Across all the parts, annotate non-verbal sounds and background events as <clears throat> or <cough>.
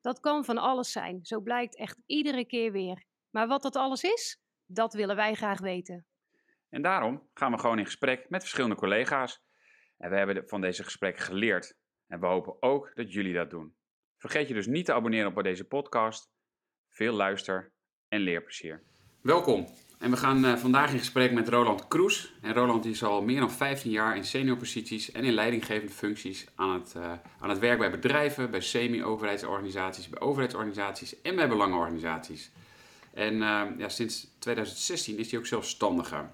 Dat kan van alles zijn, zo blijkt echt iedere keer weer. Maar wat dat alles is, dat willen wij graag weten. En daarom gaan we gewoon in gesprek met verschillende collega's. En we hebben van deze gesprekken geleerd. En we hopen ook dat jullie dat doen. Vergeet je dus niet te abonneren op deze podcast. Veel luister en leerplezier. Welkom. En we gaan uh, vandaag in gesprek met Roland Kroes. En Roland is al meer dan 15 jaar in seniorposities en in leidinggevende functies aan het, uh, aan het werk bij bedrijven, bij semi-overheidsorganisaties, bij overheidsorganisaties en bij belangenorganisaties. En uh, ja, sinds 2016 is hij ook zelfstandiger.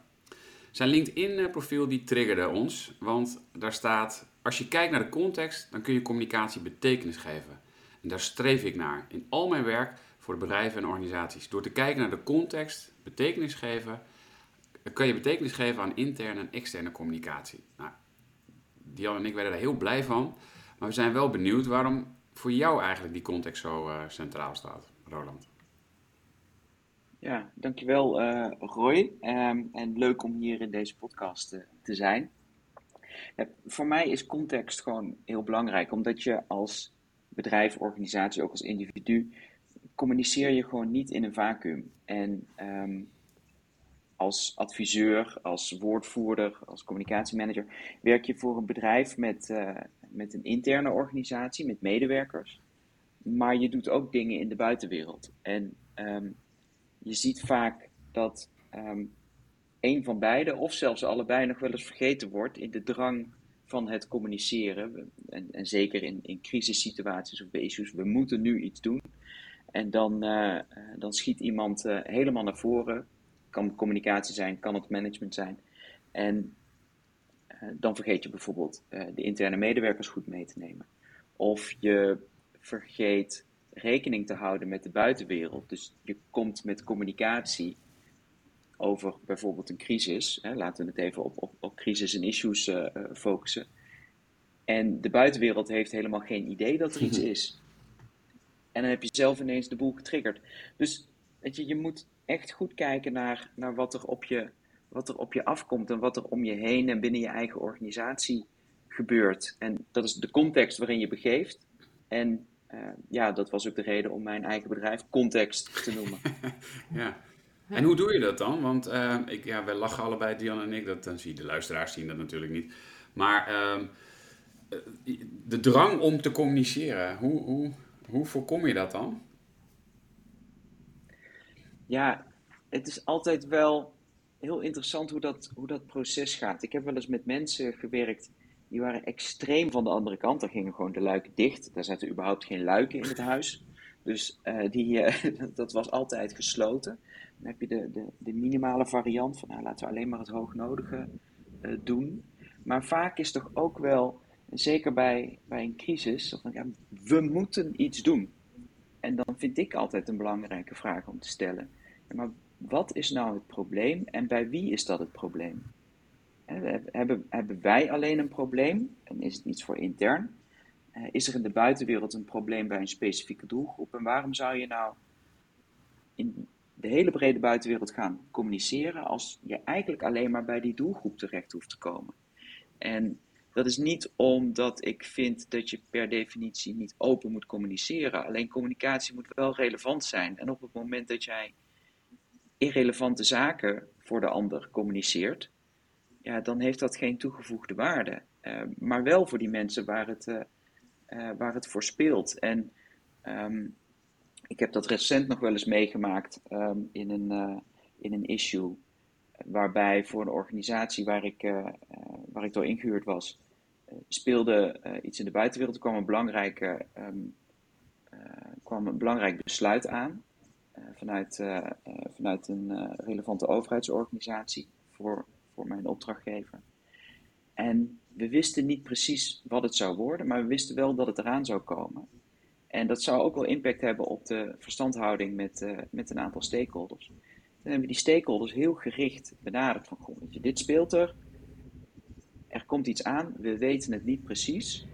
Zijn LinkedIn-profiel die triggerde ons, want daar staat: als je kijkt naar de context, dan kun je communicatie betekenis geven. En daar streef ik naar in al mijn werk voor bedrijven en organisaties. Door te kijken naar de context, betekenis geven, kan je betekenis geven aan interne en externe communicatie. Nou, Diane en ik werden daar heel blij van, maar we zijn wel benieuwd waarom voor jou eigenlijk die context zo uh, centraal staat, Roland. Ja, dankjewel uh, Roy. Um, en leuk om hier in deze podcast uh, te zijn. Voor mij is context gewoon heel belangrijk, omdat je als bedrijf, organisatie, ook als individu, communiceer je gewoon niet in een vacuüm. En um, als adviseur, als woordvoerder, als communicatiemanager werk je voor een bedrijf met, uh, met een interne organisatie, met medewerkers. Maar je doet ook dingen in de buitenwereld. En um, je ziet vaak dat um, een van beide, of zelfs allebei, nog wel eens vergeten wordt in de drang van het communiceren. En, en zeker in, in crisissituaties of bij issues, we moeten nu iets doen. En dan, uh, dan schiet iemand uh, helemaal naar voren. Kan communicatie zijn, kan het management zijn. En uh, dan vergeet je bijvoorbeeld de interne medewerkers goed mee te nemen. Of je vergeet rekening te houden met de buitenwereld. Dus je komt met communicatie over bijvoorbeeld een crisis. Hè, laten we het even op, op, op crisis en issues focussen. En de buitenwereld heeft helemaal geen idee dat er iets <laughs> is. En dan heb je zelf ineens de boel getriggerd. Dus weet je, je moet echt goed kijken naar, naar wat, er op je, wat er op je afkomt en wat er om je heen en binnen je eigen organisatie gebeurt. En dat is de context waarin je begeeft. En uh, ja, dat was ook de reden om mijn eigen bedrijf context te noemen. <laughs> ja. En hoe doe je dat dan? Want uh, ik, ja, wij lachen allebei, Dian en ik. Dat, dan zie je, de luisteraars zien dat natuurlijk niet. Maar uh, de drang om te communiceren, hoe, hoe, hoe voorkom je dat dan? Ja, het is altijd wel heel interessant hoe dat, hoe dat proces gaat. Ik heb wel eens met mensen gewerkt die waren extreem van de andere kant. Daar gingen gewoon de luiken dicht. Daar zaten überhaupt geen luiken in het huis. Dus uh, die, <laughs> uh, dat was altijd gesloten. Dan heb je de, de, de minimale variant van nou, laten we alleen maar het hoognodige uh, doen. Maar vaak is toch ook wel zeker bij, bij een crisis, van, ja, we moeten iets doen. En dan vind ik altijd een belangrijke vraag om te stellen. Maar wat is nou het probleem en bij wie is dat het probleem? Hebben, hebben wij alleen een probleem en is het iets voor intern? Is er in de buitenwereld een probleem bij een specifieke doelgroep? En waarom zou je nou in de hele brede buitenwereld gaan communiceren als je eigenlijk alleen maar bij die doelgroep terecht hoeft te komen? En dat is niet omdat ik vind dat je per definitie niet open moet communiceren. Alleen communicatie moet wel relevant zijn. En op het moment dat jij irrelevante zaken voor de ander communiceert, ja, dan heeft dat geen toegevoegde waarde. Uh, maar wel voor die mensen waar het, uh, uh, waar het voor speelt. En um, ik heb dat recent nog wel eens meegemaakt um, in, een, in een issue. Waarbij voor een organisatie waar ik, waar ik door ingehuurd was, speelde uh, iets in de buitenwereld. Er kwam een, belangrijke, um, uh, kwam een belangrijk besluit aan uh, vanuit, vanuit een relevante overheidsorganisatie voor, voor mijn opdrachtgever. En we wisten niet precies wat het zou worden, maar we wisten wel dat het eraan zou komen. En dat zou ook wel impact hebben op de verstandhouding met, met een aantal stakeholders. Dan hebben we die stakeholders heel gericht benaderd van, goh, dit speelt er, er komt iets aan, we weten het niet precies,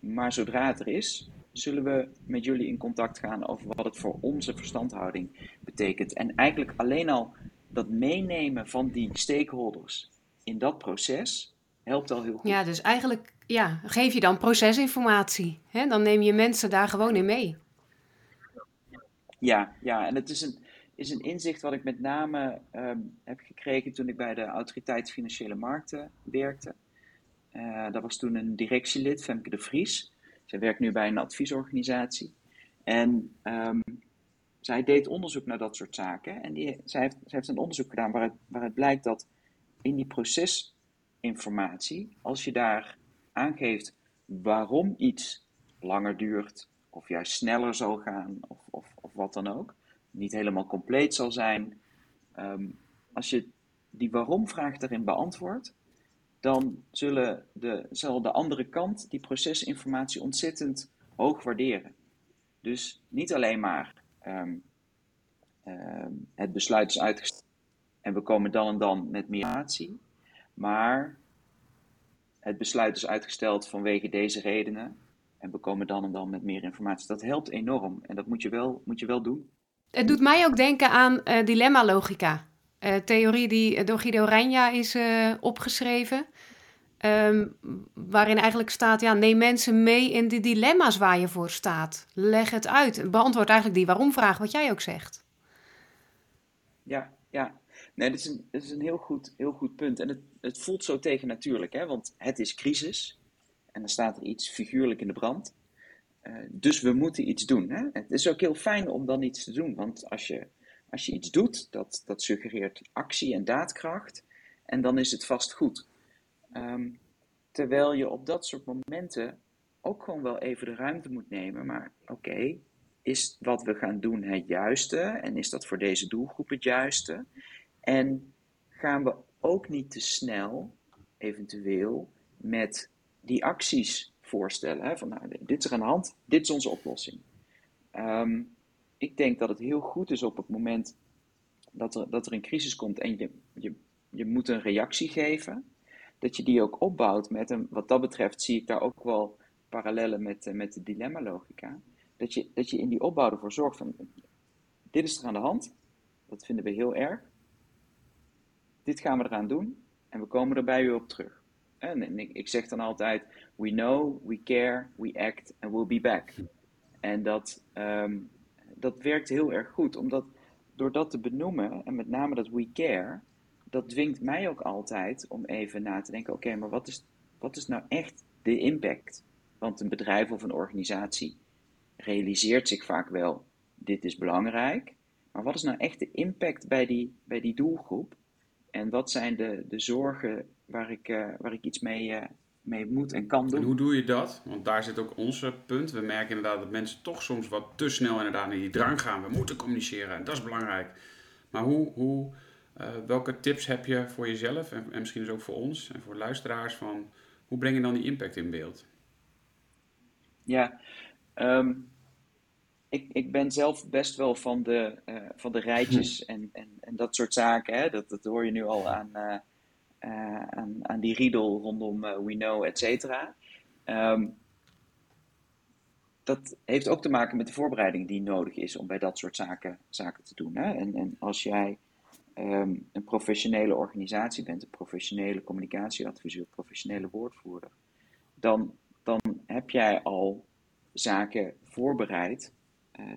maar zodra het er is, zullen we met jullie in contact gaan over wat het voor onze verstandhouding betekent. En eigenlijk alleen al dat meenemen van die stakeholders in dat proces helpt al heel goed. Ja, dus eigenlijk ja, geef je dan procesinformatie. Hè? Dan neem je mensen daar gewoon in mee. Ja, ja en het is een, is een inzicht wat ik met name ehm, heb gekregen toen ik bij de Autoriteit Financiële Markten werkte. Uh, dat was toen een directielid, Femke de Vries. Zij werkt nu bij een adviesorganisatie. En um, zij deed onderzoek naar dat soort zaken. En die, zij, heeft, heeft een onderzoek gedaan waaruit, waaruit blijkt dat in die procesinformatie, als je daar aangeeft waarom iets langer duurt, of juist sneller zal gaan, of, of, of wat dan ook, niet helemaal compleet zal zijn. Um, als je die waarom-vraag daarin beantwoordt, dan zullen de, zal de andere kant die procesinformatie ontzettend hoog waarderen. Dus niet alleen maar um, um, het besluit is uitgesteld en we komen dan en dan met meer informatie, maar het besluit is uitgesteld vanwege deze redenen en we komen dan en dan met meer informatie. Dat helpt enorm en dat moet je wel, moet je wel doen. Het doet mij ook denken aan uh, dilemma-logica. Uh, theorie die door Guido Reina is uh, opgeschreven. Um, waarin eigenlijk staat, ja, neem mensen mee in de dilemma's waar je voor staat. Leg het uit. Beantwoord eigenlijk die waarom-vraag, wat jij ook zegt. Ja, ja. Nee, dat is een, is een heel, goed, heel goed punt. En het, het voelt zo tegen natuurlijk, hè? want het is crisis. En dan staat er iets figuurlijk in de brand. Uh, dus we moeten iets doen. Hè? Het is ook heel fijn om dan iets te doen. Want als je, als je iets doet, dat, dat suggereert actie en daadkracht. En dan is het vast goed. Um, terwijl je op dat soort momenten ook gewoon wel even de ruimte moet nemen. Maar oké, is wat we gaan doen het juiste? En is dat voor deze doelgroep het juiste? En gaan we ook niet te snel, eventueel, met die acties voorstellen? Hè? Van nou, dit is er aan de hand, dit is onze oplossing. Um, ik denk dat het heel goed is op het moment dat er, dat er een crisis komt en je, je, je moet een reactie geven dat je die ook opbouwt met een, wat dat betreft zie ik daar ook wel parallellen met, eh, met de dilemma-logica. Dat je, dat je in die opbouw ervoor zorgt van, dit is er aan de hand, dat vinden we heel erg. Dit gaan we eraan doen en we komen er bij u op terug. En ik, ik zeg dan altijd, we know, we care, we act and we'll be back. En dat, um, dat werkt heel erg goed, omdat door dat te benoemen, en met name dat we care, dat dwingt mij ook altijd om even na te denken: oké, maar wat is, wat is nou echt de impact? Want een bedrijf of een organisatie realiseert zich vaak wel: dit is belangrijk. Maar wat is nou echt de impact bij die, bij die doelgroep? En wat zijn de, de zorgen waar ik, uh, waar ik iets mee, uh, mee moet en kan doen? En hoe doe je dat? Want daar zit ook onze punt. We merken inderdaad dat mensen toch soms wat te snel inderdaad in die drang gaan. We moeten communiceren en dat is belangrijk. Maar hoe, hoe, uh, welke tips heb je voor jezelf en, en, misschien dus ook voor ons en voor luisteraars van hoe breng je dan die impact in beeld? Ja, um, ik, ik ben zelf best wel van de, uh, van de rijtjes en, en, en dat soort zaken. Hè? Dat, dat hoor je nu al aan, uh, aan, aan die riedel rondom We Know, et cetera. Um, dat heeft ook te maken met de voorbereiding die nodig is om bij dat soort zaken, zaken te doen. Hè? En, en als jij um, een professionele organisatie bent, een professionele communicatieadviseur, professionele woordvoerder, dan, dan heb jij al zaken voorbereid,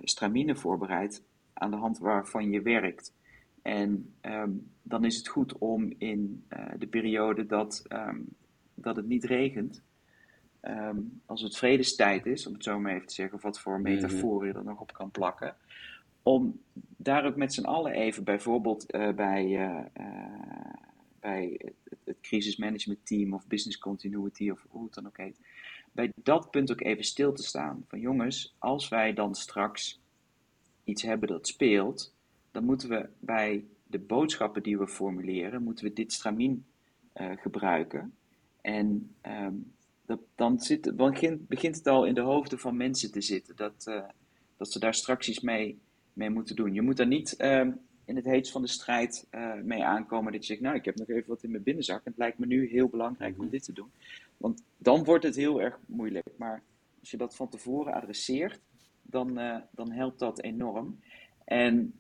stramine voorbereid, aan de hand waarvan je werkt. En um, dan is het goed om in uh, de periode dat, um, dat het niet regent, um, als het vredestijd is, om het zo maar even te zeggen, of wat voor metafoor je er nog op kan plakken, om daar ook met z'n allen even, bijvoorbeeld uh, bij, uh, bij het, het crisismanagement team of business continuity of hoe het dan ook heet, bij dat punt ook even stil te staan. Van jongens, als wij dan straks iets hebben dat speelt, dan moeten we bij de boodschappen die we formuleren, moeten we dit stramien gebruiken. En um, dat, dan, zit, begint, begint het al in de hoofden van mensen te zitten. Dat, uh, dat ze daar straks iets mee, mee moeten doen. Je moet er niet ehm, in het heetst van de strijd uh, mee aankomen dat je zegt, nou ik heb nog even wat in mijn binnenzak en het lijkt me nu heel belangrijk om mhm. dit te doen. Want dan wordt het heel erg moeilijk. Maar als je dat van tevoren adresseert, dan, uh, dan helpt dat enorm. En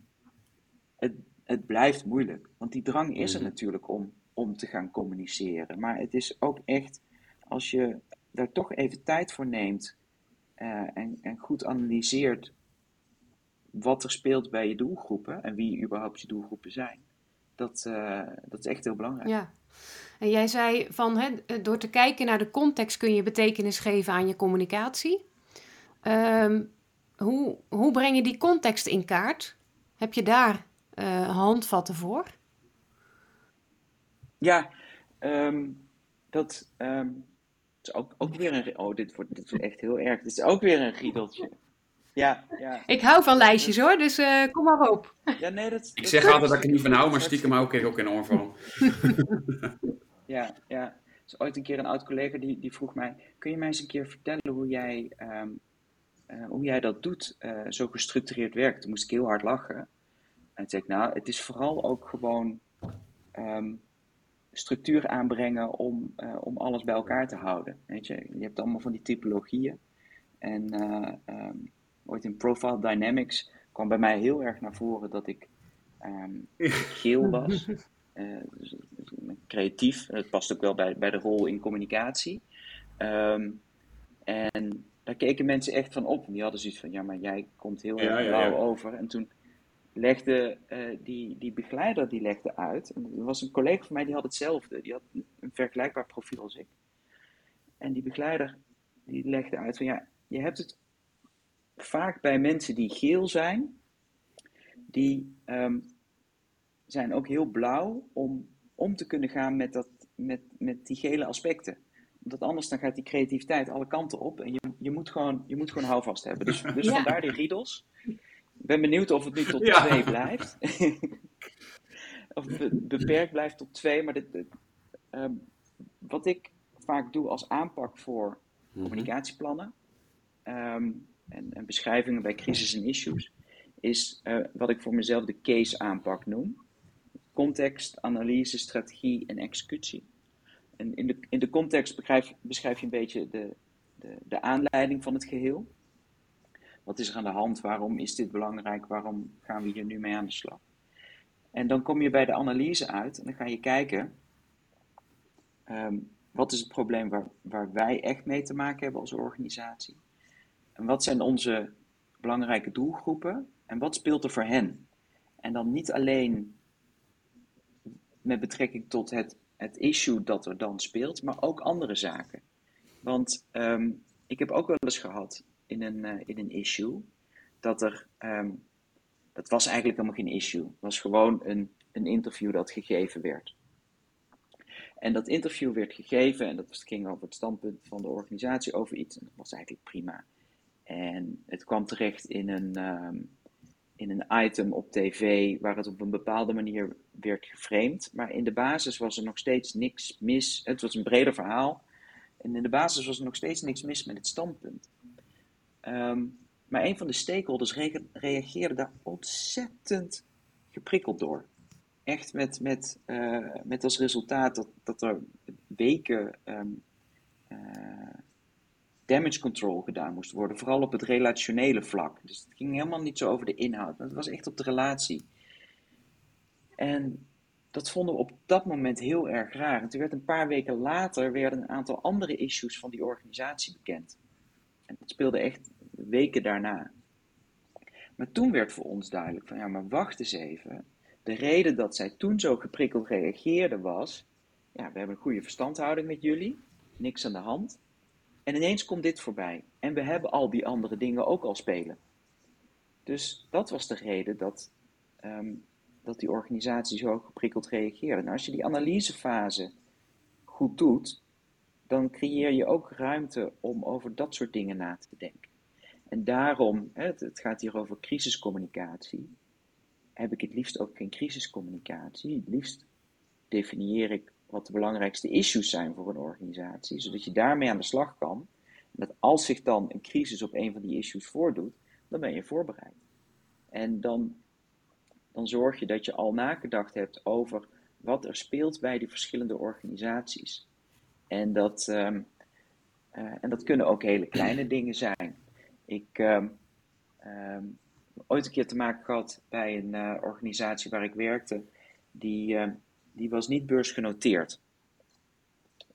het, het blijft moeilijk, want die drang is er mhm. natuurlijk om, om te gaan communiceren. Maar het is ook echt, als je daar toch even tijd voor neemt uh, en, en goed analyseert wat er speelt bij je doelgroepen en wie überhaupt je doelgroepen zijn. Dat, uh, dat is echt heel belangrijk. Ja. En jij zei van hè, door te kijken naar de context kun je betekenis geven aan je communicatie. Um, hoe, hoe breng je die context in kaart? Heb je daar uh, handvatten voor? Ja, um, dat um, is ook, ook weer een. Oh, dit wordt, dit wordt echt heel erg. Dit is ook weer een riedeltje. Ja, ja. Ik hou van lijstjes hoor, dus uh, kom maar op. Ja, nee, dat, ik zeg altijd dat ik er niet van hou, maar stiekem hou ik er ook in oor van. <laughs> ja, ja. Is ooit een keer een oud collega die, die vroeg mij: Kun je mij eens een keer vertellen hoe jij, um, uh, hoe jij dat doet, uh, zo gestructureerd werkt? Toen moest ik heel hard lachen. En toen zei ik: Nou, het is vooral ook gewoon um, structuur aanbrengen om, om alles bij elkaar te houden. Weet je, je hebt allemaal van die typologieën. En um, ooit in Profile Dynamics kwam bij mij heel erg naar voren dat ik um, <laughs> geel was. Uh, dus, creatief, het past ook wel bij, bij de rol in communicatie. Um, en daar keken mensen echt van op. Die hadden zoiets van, ja, maar jij komt heel erg blauw over. En toen legde uh, die, die begeleider die legde uit. En er was een collega van mij die had hetzelfde. Die had een vergelijkbaar profiel als ik. En die begeleider die legde uit van, ja, je hebt het vaak bij mensen die geel zijn, die um, zijn ook heel blauw om om te kunnen gaan met, dat, met, met die gele aspecten. Want anders dan gaat die creativiteit alle kanten op en je, je, moet, gewoon, je moet gewoon houvast hebben. Dus, dus ja. vandaar die riedels. Ik ben benieuwd of het nu tot <laughs> ja. twee blijft. <laughs> of het beperkt blijft tot twee. Maar dit, um, wat ik vaak doe als aanpak voor mhm. communicatieplannen. Um, en, en beschrijvingen bij crisis en issues, is uh, wat ik voor mezelf de case aanpak noem. Context, analyse, strategie en executie. En in de, in de context beschrijf, beschrijf je een beetje de, de, de aanleiding van het geheel. Wat is er aan de hand? Waarom is dit belangrijk? Waarom gaan we hier nu mee aan de slag? En dan kom je bij de analyse uit en dan ga je kijken, um, wat is het probleem waar, waar wij echt mee te maken hebben als organisatie? En wat zijn onze belangrijke doelgroepen en wat speelt er voor hen? En dan niet alleen met betrekking tot het, het issue dat er dan speelt, maar ook andere zaken. Want um, ik heb ook wel eens gehad in een, uh, in een issue dat er. Um, dat was eigenlijk helemaal geen issue. Het was gewoon een, een interview dat gegeven werd. En dat interview werd gegeven en dat ging over het standpunt van de organisatie over iets. En dat was eigenlijk prima. En het kwam terecht in een, um, in een item op tv waar het op een bepaalde manier werd geframed. Maar in de basis was er nog steeds niks mis. Het was een breder verhaal. En in de basis was er nog steeds niks mis met het standpunt. Um, maar een van de stakeholders re reageerde daar ontzettend geprikkeld door. Echt met, met, uh, met als resultaat dat, dat er weken um, uh, damage control gedaan moest worden, vooral op het relationele vlak. Dus het ging helemaal niet zo over de inhoud, maar het was echt op de relatie. En dat vonden we op dat moment heel erg raar. En toen werd een paar weken later werden een aantal andere issues van die organisatie bekend. En dat speelde echt weken daarna. Maar toen werd voor ons duidelijk van ja, maar wacht eens even. De reden dat zij toen zo geprikkeld reageerde was, ja, we hebben een goede verstandhouding met jullie, niks aan de hand. En ineens komt dit voorbij. En we hebben al die andere dingen ook al spelen. Dus dat was de reden dat, um, dat die organisatie zo geprikkeld reageerde. Nou, als je die analysefase goed doet, dan creëer je ook ruimte om over dat soort dingen na te denken. En daarom, het gaat hier over crisiscommunicatie, heb ik het liefst ook geen crisiscommunicatie. Het liefst definieer ik wat de belangrijkste issues zijn voor een organisatie, zodat je daarmee aan de slag kan. En dat als zich dan een crisis op een van die issues voordoet, dan ben je voorbereid. En dan, dan zorg je dat je al nagedacht hebt over wat er speelt bij die verschillende organisaties. En dat, ehm, eh, en dat kunnen ook hele kleine <clears throat> dingen zijn. Ik heb um, ooit een keer te maken gehad bij een uh, organisatie waar ik werkte, die, die was niet beursgenoteerd.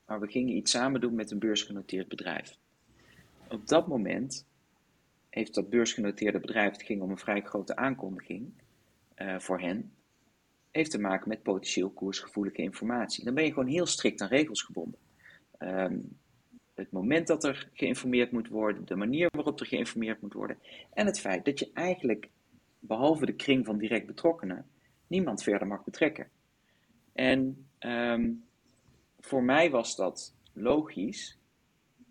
Maar we gingen iets samen doen met een beursgenoteerd bedrijf. Op dat moment heeft dat beursgenoteerde bedrijf, het ging om een vrij grote aankondiging uh, voor hen, heeft te maken met potentieel koersgevoelige informatie. Dan ben je gewoon heel strikt aan regels gebonden. Um, het moment dat er geïnformeerd moet worden, de manier waarop er geïnformeerd moet worden en het feit dat je eigenlijk, behalve de kring van direct betrokkenen, niemand verder mag betrekken. En um, voor mij was dat logisch,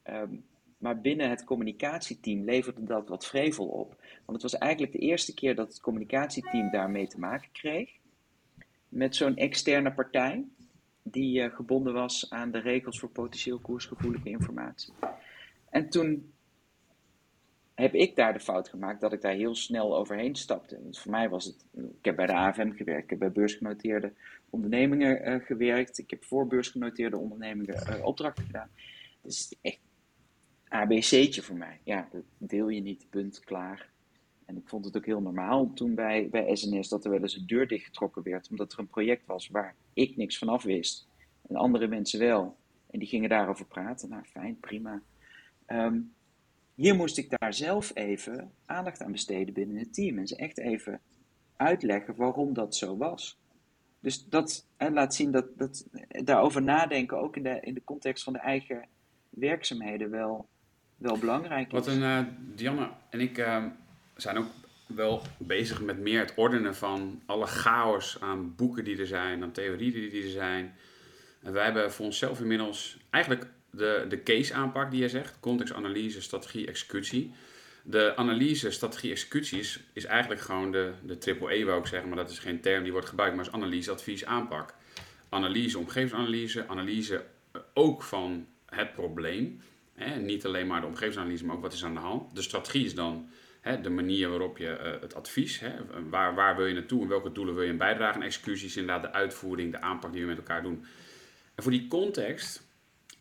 um, maar binnen het communicatieteam leverde dat wat vrevel op. Want het was eigenlijk de eerste keer dat het communicatieteam daarmee te maken kreeg. Met zo'n externe partij die uh, gebonden was aan de regels voor potentieel koersgevoelige informatie. En toen heb ik daar de fout gemaakt dat ik daar heel snel overheen stapte. Want voor mij was het, ik heb bij de AFM gewerkt, ik heb bij beursgenoteerde ondernemingen uh, gewerkt, ik heb voor beursgenoteerde ondernemingen uh, opdrachten gedaan. Dus echt ABC'tje voor mij. Ja, dat deel je niet, punt, klaar. En ik vond het ook heel normaal toen bij, bij SNS dat er wel eens een deur dichtgetrokken werd, omdat er een project was waar ik niks van af wist en andere mensen wel. En die gingen daarover praten. Nou, fijn, prima. Um, hier moest ik daar zelf even aandacht aan besteden binnen het team en ze echt even uitleggen waarom dat zo was. Dus dat hè, laat zien dat, dat daarover nadenken, ook in de, in de context van de eigen werkzaamheden, wel, wel belangrijk is. Wat een, uh, Dianne en ik uh, zijn ook wel bezig met meer het ordenen van alle chaos aan boeken die er zijn, aan theorieën die er zijn. En wij hebben voor onszelf inmiddels eigenlijk de, de case aanpak die je zegt, contextanalyse, strategie, executie. De analyse, strategie, executie is, is eigenlijk gewoon de, de triple E, wou ik zeggen, maar dat is geen term die wordt gebruikt, maar is analyse, advies, aanpak. Analyse, omgevingsanalyse, analyse eh, ook van het probleem. Hè, niet alleen maar de omgevingsanalyse, maar ook wat is aan de hand. De strategie is dan hè, de manier waarop je uh, het advies, hè, waar, waar wil je naartoe en welke doelen wil je bijdragen. En executie is inderdaad de uitvoering, de aanpak die we met elkaar doen. En voor die context,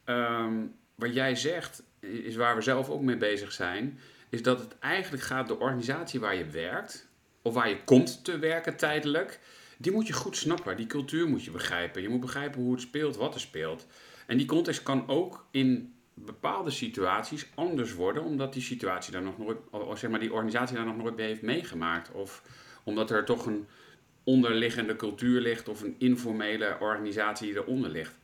um, wat jij zegt, is waar we zelf ook mee bezig zijn, is dat het eigenlijk gaat de organisatie waar je werkt, of waar je komt te werken tijdelijk, die moet je goed snappen. Die cultuur moet je begrijpen. Je moet begrijpen hoe het speelt, wat er speelt. En die context kan ook in bepaalde situaties anders worden, omdat die situatie daar nog nooit, of zeg maar die organisatie daar nog nooit heeft meegemaakt. Of omdat er toch een onderliggende cultuur ligt of een informele organisatie die eronder ligt.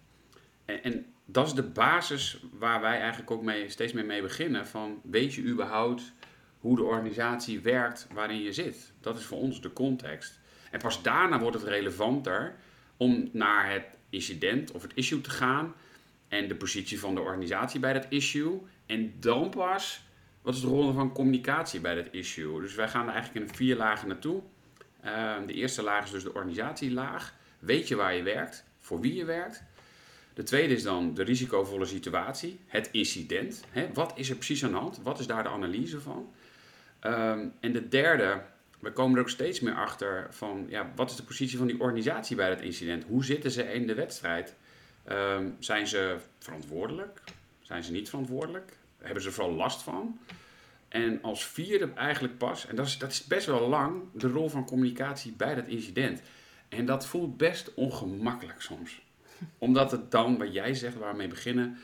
En, en, dat is de basis waar wij eigenlijk ook mee, steeds meer mee beginnen. Van weet je überhaupt hoe de organisatie werkt waarin je zit? Dat is voor ons de context. En pas daarna wordt het relevanter om naar het incident of het issue te gaan. En de positie van de organisatie bij dat issue. En dan pas, wat is de rol van communicatie bij dat issue? Dus wij gaan er eigenlijk in vier lagen naartoe. Uh, de eerste laag is dus de organisatielaag. Weet je waar je werkt, voor wie je werkt. De tweede is dan de risicovolle situatie, het incident. Hè? Wat is er precies aan de hand? Wat is daar de analyse van? Um, en de derde, we komen er ook steeds meer achter van ja, wat is de positie van die organisatie bij dat incident? Hoe zitten ze in de wedstrijd? Um, zijn ze verantwoordelijk? Zijn ze niet verantwoordelijk? Hebben ze vooral last van? En als vierde eigenlijk pas, en dat is, dat is best wel lang, de rol van communicatie bij dat incident. En dat voelt best ongemakkelijk soms omdat het dan, wat jij zegt, waar we mee beginnen.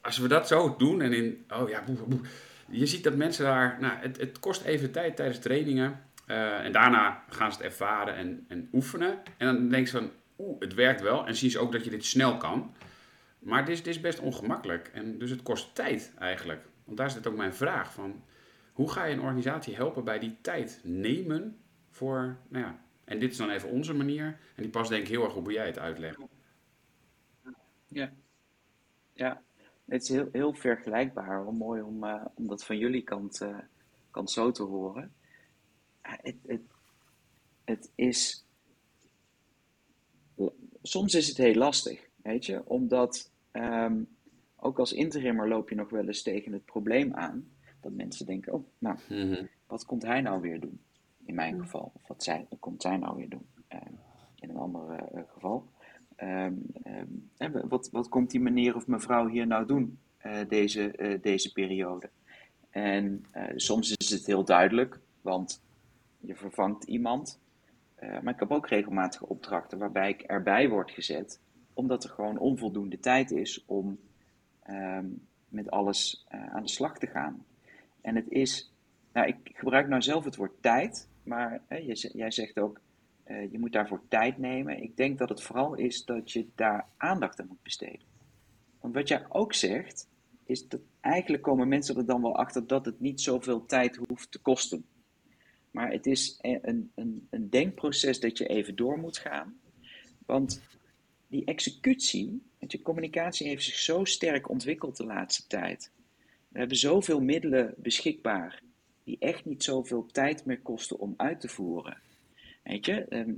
Als we dat zo doen en in. Oh ja, boe, boe, je ziet dat mensen daar. Nou, het, het kost even tijd tijdens trainingen. Uh, en daarna gaan ze het ervaren en, en oefenen. En dan denk je van. Oeh, het werkt wel. En zie je ook dat je dit snel kan. Maar dit is, dit is best ongemakkelijk. En dus het kost tijd eigenlijk. Want daar zit ook mijn vraag van. Hoe ga je een organisatie helpen bij die tijd nemen voor. Nou ja, en dit is dan even onze manier. En die past denk ik heel erg op hoe jij het uitlegt. Ja, ja. het is heel, heel vergelijkbaar. Wel mooi om, uh, om dat van jullie kant, uh, kant zo te horen. Het, het, het is. Soms is het heel lastig. Weet je, omdat ehm, ook als interimmer loop je nog wel eens tegen het probleem aan dat mensen denken: oh, nou, Mhm. wat komt hij nou weer doen? In mijn Mm. geval. Of wat, zij, wat komt zij nou weer doen? Eh, in een ander eh, geval. Ehm, ehm, wat, wat komt die meneer of mevrouw hier nou doen eh, deze, eh, deze periode? En eh, soms is het heel duidelijk, want je vervangt iemand. Maar ik heb ook regelmatige opdrachten waarbij ik erbij word gezet, omdat er gewoon onvoldoende tijd is om ehm, met alles aan de slag te gaan. En het is, nou, ik gebruik nou zelf het woord tijd, maar hè, jij zegt ook, eh, je moet daarvoor tijd nemen. Ik denk dat het vooral is dat je daar aandacht aan moet besteden. Want wat jij ook zegt, is dat eigenlijk komen mensen er dan wel achter dat het niet zoveel tijd hoeft te kosten. Maar het is e- een, een, een denkproces dat je even door moet gaan. Want die executie, want je communicatie heeft zich zo sterk ontwikkeld de laatste tijd. We hebben zoveel middelen beschikbaar die echt niet zoveel tijd meer kosten om uit te voeren. Weet je, ehm,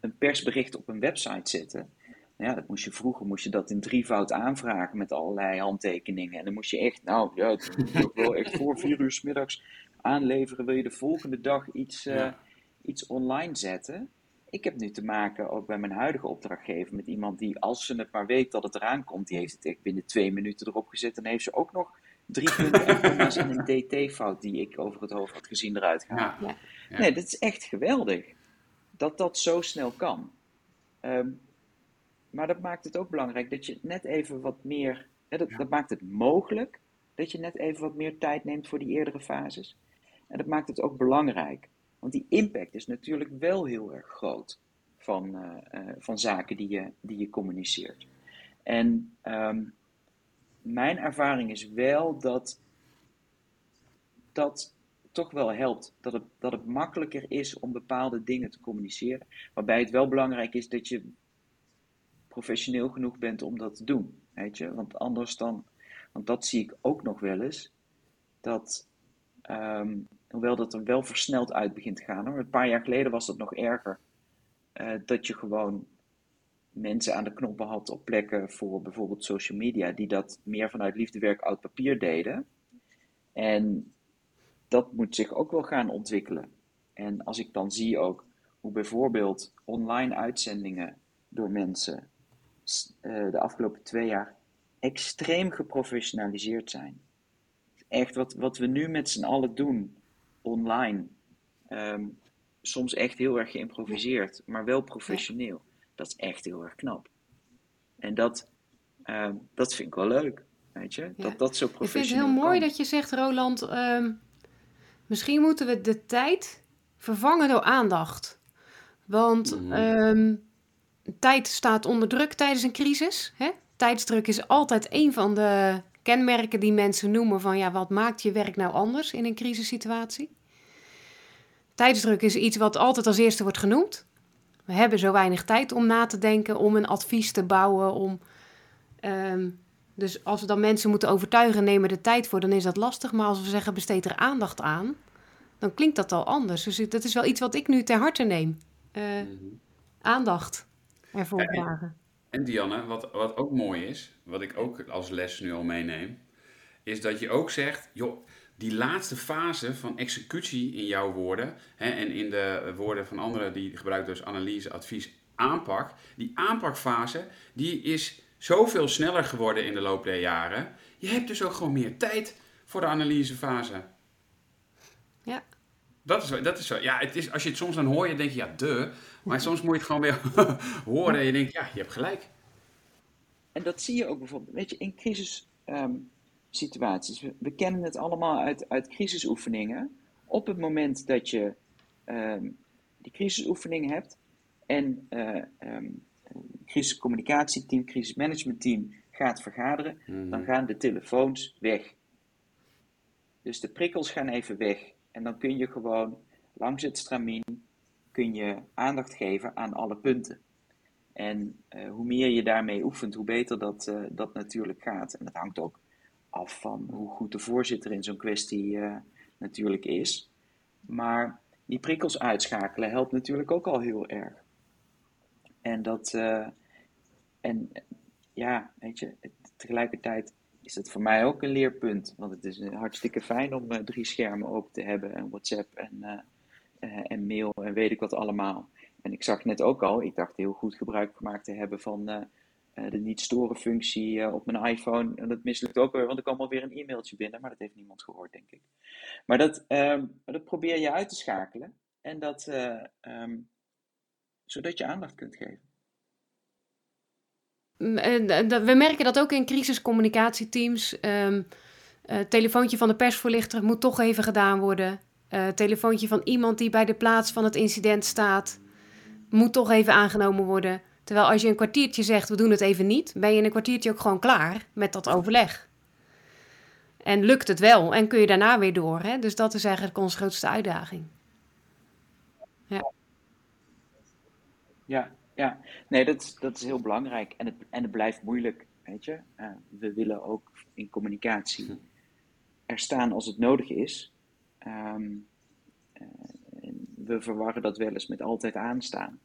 een persbericht op een website zetten. nou Ja, dat moest je vroeger moest je dat in drievoud aanvragen met allerlei handtekeningen. En dan moest je echt, nou ja, het moet je ook wel echt voor vier uur 's middags aanleveren. Wil je de volgende dag iets, eh, Ja. iets online zetten? Ik heb nu te maken, ook bij mijn huidige opdrachtgever, met iemand die, als ze het maar weet dat het eraan komt, die heeft het echt binnen twee minuten erop gezet. En heeft ze ook nog drie <laughs> punten en comma's en een dt-fout die ik over het hoofd had gezien eruit gaan. Ja. Nee, dat is echt geweldig. Dat dat zo snel kan. Ehm, maar dat maakt het ook belangrijk dat je net even wat meer. Hè, dat, Ja. dat maakt het mogelijk dat je net even wat meer tijd neemt voor die eerdere fases. En dat maakt het ook belangrijk. Want die impact is natuurlijk wel heel erg groot van, eh, eh, van zaken die je, die je communiceert. En ehm, mijn ervaring is wel dat dat toch wel helpt. Dat het, dat het makkelijker is om bepaalde dingen te communiceren. Waarbij het wel belangrijk is dat je professioneel genoeg bent om dat te doen. Weet je? Want anders dan, want dat zie ik ook nog wel eens, dat, ehm, hoewel dat er wel versneld uit begint te gaan hoor. Een paar jaar geleden was dat nog erger. eh, dat je gewoon mensen aan de knoppen had op plekken voor bijvoorbeeld social media, die dat meer vanuit liefdewerk oud papier deden. En dat moet zich ook wel gaan ontwikkelen. En als ik dan zie ook hoe bijvoorbeeld online uitzendingen door mensen eh, de afgelopen twee jaar extreem geprofessionaliseerd zijn. Echt wat, wat we nu met z'n allen doen online, ehm, soms echt heel erg geïmproviseerd, maar wel professioneel. Dat is echt heel erg knap. En dat, ehm, dat vind ik wel leuk, weet je? Ja. Dat dat zo Ik vind het professioneel heel mooi dat je zegt, Roland, ehm, misschien moeten we de tijd vervangen door aandacht. Want Mhm. ehm, tijd staat onder druk tijdens een crisis. Hè? Tijdsdruk is altijd een van de kenmerken die mensen noemen van ja, wat maakt je werk nou anders in een crisissituatie? Tijdsdruk is iets wat altijd als eerste wordt genoemd. We hebben zo weinig tijd om na te denken, om een advies te bouwen, om ehm, dus als we dan mensen moeten overtuigen, nemen we de tijd voor, dan is dat lastig. Maar als we zeggen, besteed er aandacht aan, dan klinkt dat al anders. Dus dat is wel iets wat ik nu ter harte neem. Eh, Mhm. aandacht ervoor en- dragen. En Dianne, wat, wat ook mooi is, wat ik ook als les nu al meeneem, is dat je ook zegt, joh, die laatste fase van executie in jouw woorden hè, en in de woorden van anderen die gebruikt dus analyse, advies, aanpak, die aanpakfase, die is zoveel sneller geworden in de loop der jaren. Je hebt dus ook gewoon meer tijd voor de analysefase. Ja. Dat is, zo- dat is zo. Ja, het is, als je het soms dan hoor, je denk je, ja, de. Maar soms moet je het gewoon weer <laughs> horen en je denkt, ja, je hebt gelijk. En dat zie je ook bijvoorbeeld, weet je, in crisissituaties. we, we kennen het allemaal uit, uit crisisoefeningen. Op het moment dat je ehm, die crisisoefening hebt en ehm, een crisiscommunicatieteam, crisismanagementteam gaat vergaderen, dan gaan de telefoons weg. Dus de prikkels gaan even weg. En dan kun je gewoon langs het stramien kun je aandacht geven aan alle punten. En eh, hoe meer je daarmee oefent, hoe beter dat, eh, dat natuurlijk gaat. En dat hangt ook af van hoe goed de voorzitter in zo'n kwestie eh, natuurlijk is. Maar die prikkels uitschakelen helpt natuurlijk ook al heel erg. En dat, eh, en ja, weet je, tegelijkertijd is het voor mij ook een leerpunt. Want het is hartstikke fijn om drie schermen open te hebben. En WhatsApp en, en mail en weet ik wat allemaal. En ik zag net ook al, ik dacht heel goed gebruik gemaakt te hebben van de niet-storen functie op mijn iPhone. En dat mislukt ook weer, want er kwam alweer een e-mailtje binnen. Maar dat heeft niemand gehoord, denk ik. Maar dat, ehm, dat probeer je uit te schakelen. En dat, um, zodat je aandacht kunt geven. We merken dat ook in crisiscommunicatieteams. Uh, telefoontje van de persvoorlichter moet toch even gedaan worden. Uh, telefoontje van iemand die bij de plaats van het incident staat, moet toch even aangenomen worden. Terwijl als je een kwartiertje zegt, we doen het even niet, ben je in een kwartiertje ook gewoon klaar met dat overleg. En lukt het wel en kun je daarna weer door. Hè? Dus dat is eigenlijk onze grootste uitdaging. Ja. Ja, ja, nee, dat is, dat is heel belangrijk. En het, en het blijft moeilijk, weet je. Uh, we willen ook in communicatie er staan als het nodig is. Um, uh, we verwarren dat wel eens met altijd aanstaan.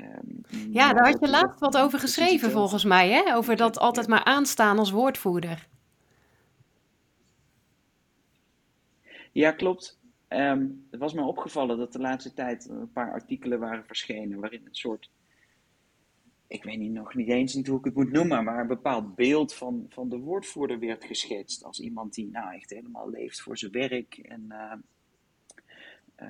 Um, ja, daar had je laatst wat over geschreven volgens mij, hè? Over dat altijd maar aanstaan als woordvoerder. Ja, klopt. Um, het was me opgevallen dat de laatste tijd een paar artikelen waren verschenen waarin een soort ik weet niet, nog niet eens niet hoe ik het moet noemen, maar een bepaald beeld van, van de woordvoerder werd geschetst. Als iemand die nou echt helemaal leeft voor zijn werk en uh, uh,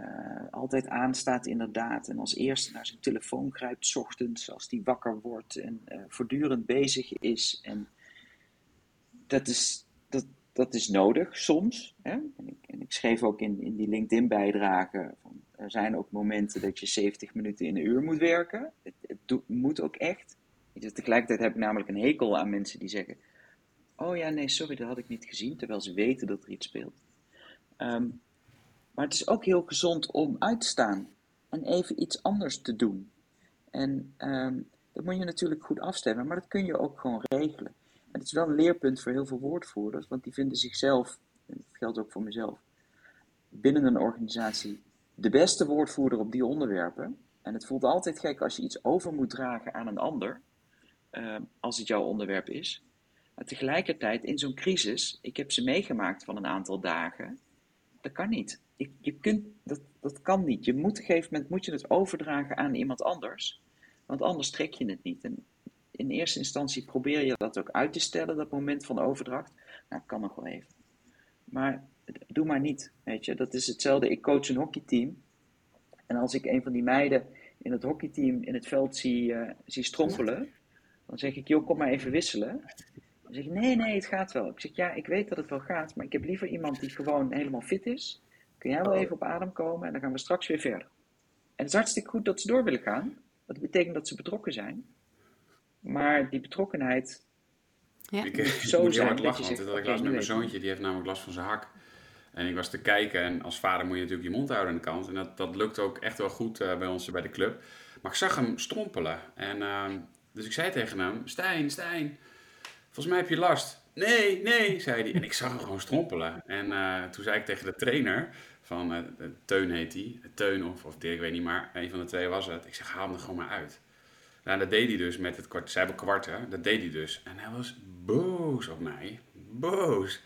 altijd aanstaat inderdaad. En als eerste naar zijn telefoon grijpt, ochtends als hij wakker wordt en uh, voortdurend bezig is. En dat is, dat, dat is nodig soms. Hè? En, ik, en ik schreef ook in, in die LinkedIn-bijdrage er zijn ook momenten dat je 70 minuten in een uur moet werken. Het, moet ook echt. tegelijkertijd heb ik namelijk een hekel aan mensen die zeggen: Oh ja, nee, sorry, dat had ik niet gezien, terwijl ze weten dat er iets speelt. Um, maar het is ook heel gezond om uit te staan en even iets anders te doen. En um, dat moet je natuurlijk goed afstemmen, maar dat kun je ook gewoon regelen. En het is wel een leerpunt voor heel veel woordvoerders, want die vinden zichzelf, en dat geldt ook voor mezelf, binnen een organisatie de beste woordvoerder op die onderwerpen. En het voelt altijd gek als je iets over moet dragen aan een ander, uh, als het jouw onderwerp is. Maar tegelijkertijd, in zo'n crisis, ik heb ze meegemaakt van een aantal dagen, dat kan niet. Je, kunt, dat, dat kan niet. Je moet op een gegeven moment moet je het overdragen aan iemand anders, want anders trek je het niet. En in eerste instantie probeer je dat ook uit te stellen, dat moment van overdracht. Nou, kan nog wel even. Maar doe maar niet. Weet je, dat is hetzelfde. Ik coach een hockeyteam. En als ik een van die meiden in het hockeyteam in het veld zie, uh, zie strompelen, dan zeg ik, joh, kom maar even wisselen. Dan zeg ik, nee, nee, het gaat wel. Ik zeg, ja, ik weet dat het wel gaat, maar ik heb liever iemand die gewoon helemaal fit is. Kun jij wel oh. even op adem komen en dan gaan we straks weer verder. En het is hartstikke goed dat ze door willen gaan. Dat betekent dat ze betrokken zijn. Maar die betrokkenheid ja. Ik, <laughs> zo moet heel hard lachen, want dat ik las met mijn zoontje, die heeft namelijk last van zijn hak. En ik was te kijken en als vader moet je natuurlijk je mond houden aan de kant. En dat, dat lukt ook echt wel goed uh, bij ons bij de club. Maar ik zag hem strompelen. En, uh, dus ik zei tegen hem, Stijn, Stijn, volgens mij heb je last. Nee, nee, zei hij. En ik zag hem gewoon strompelen. En uh, toen zei ik tegen de trainer, van Teun heet hij, Teun of, of Dirk, ik weet niet maar, een van de twee was het. Ik zeg, haal hem er gewoon maar uit. Nou, dat deed hij dus met het kwart. Zij hebben dat deed hij dus. En hij was boos op mij. Boos.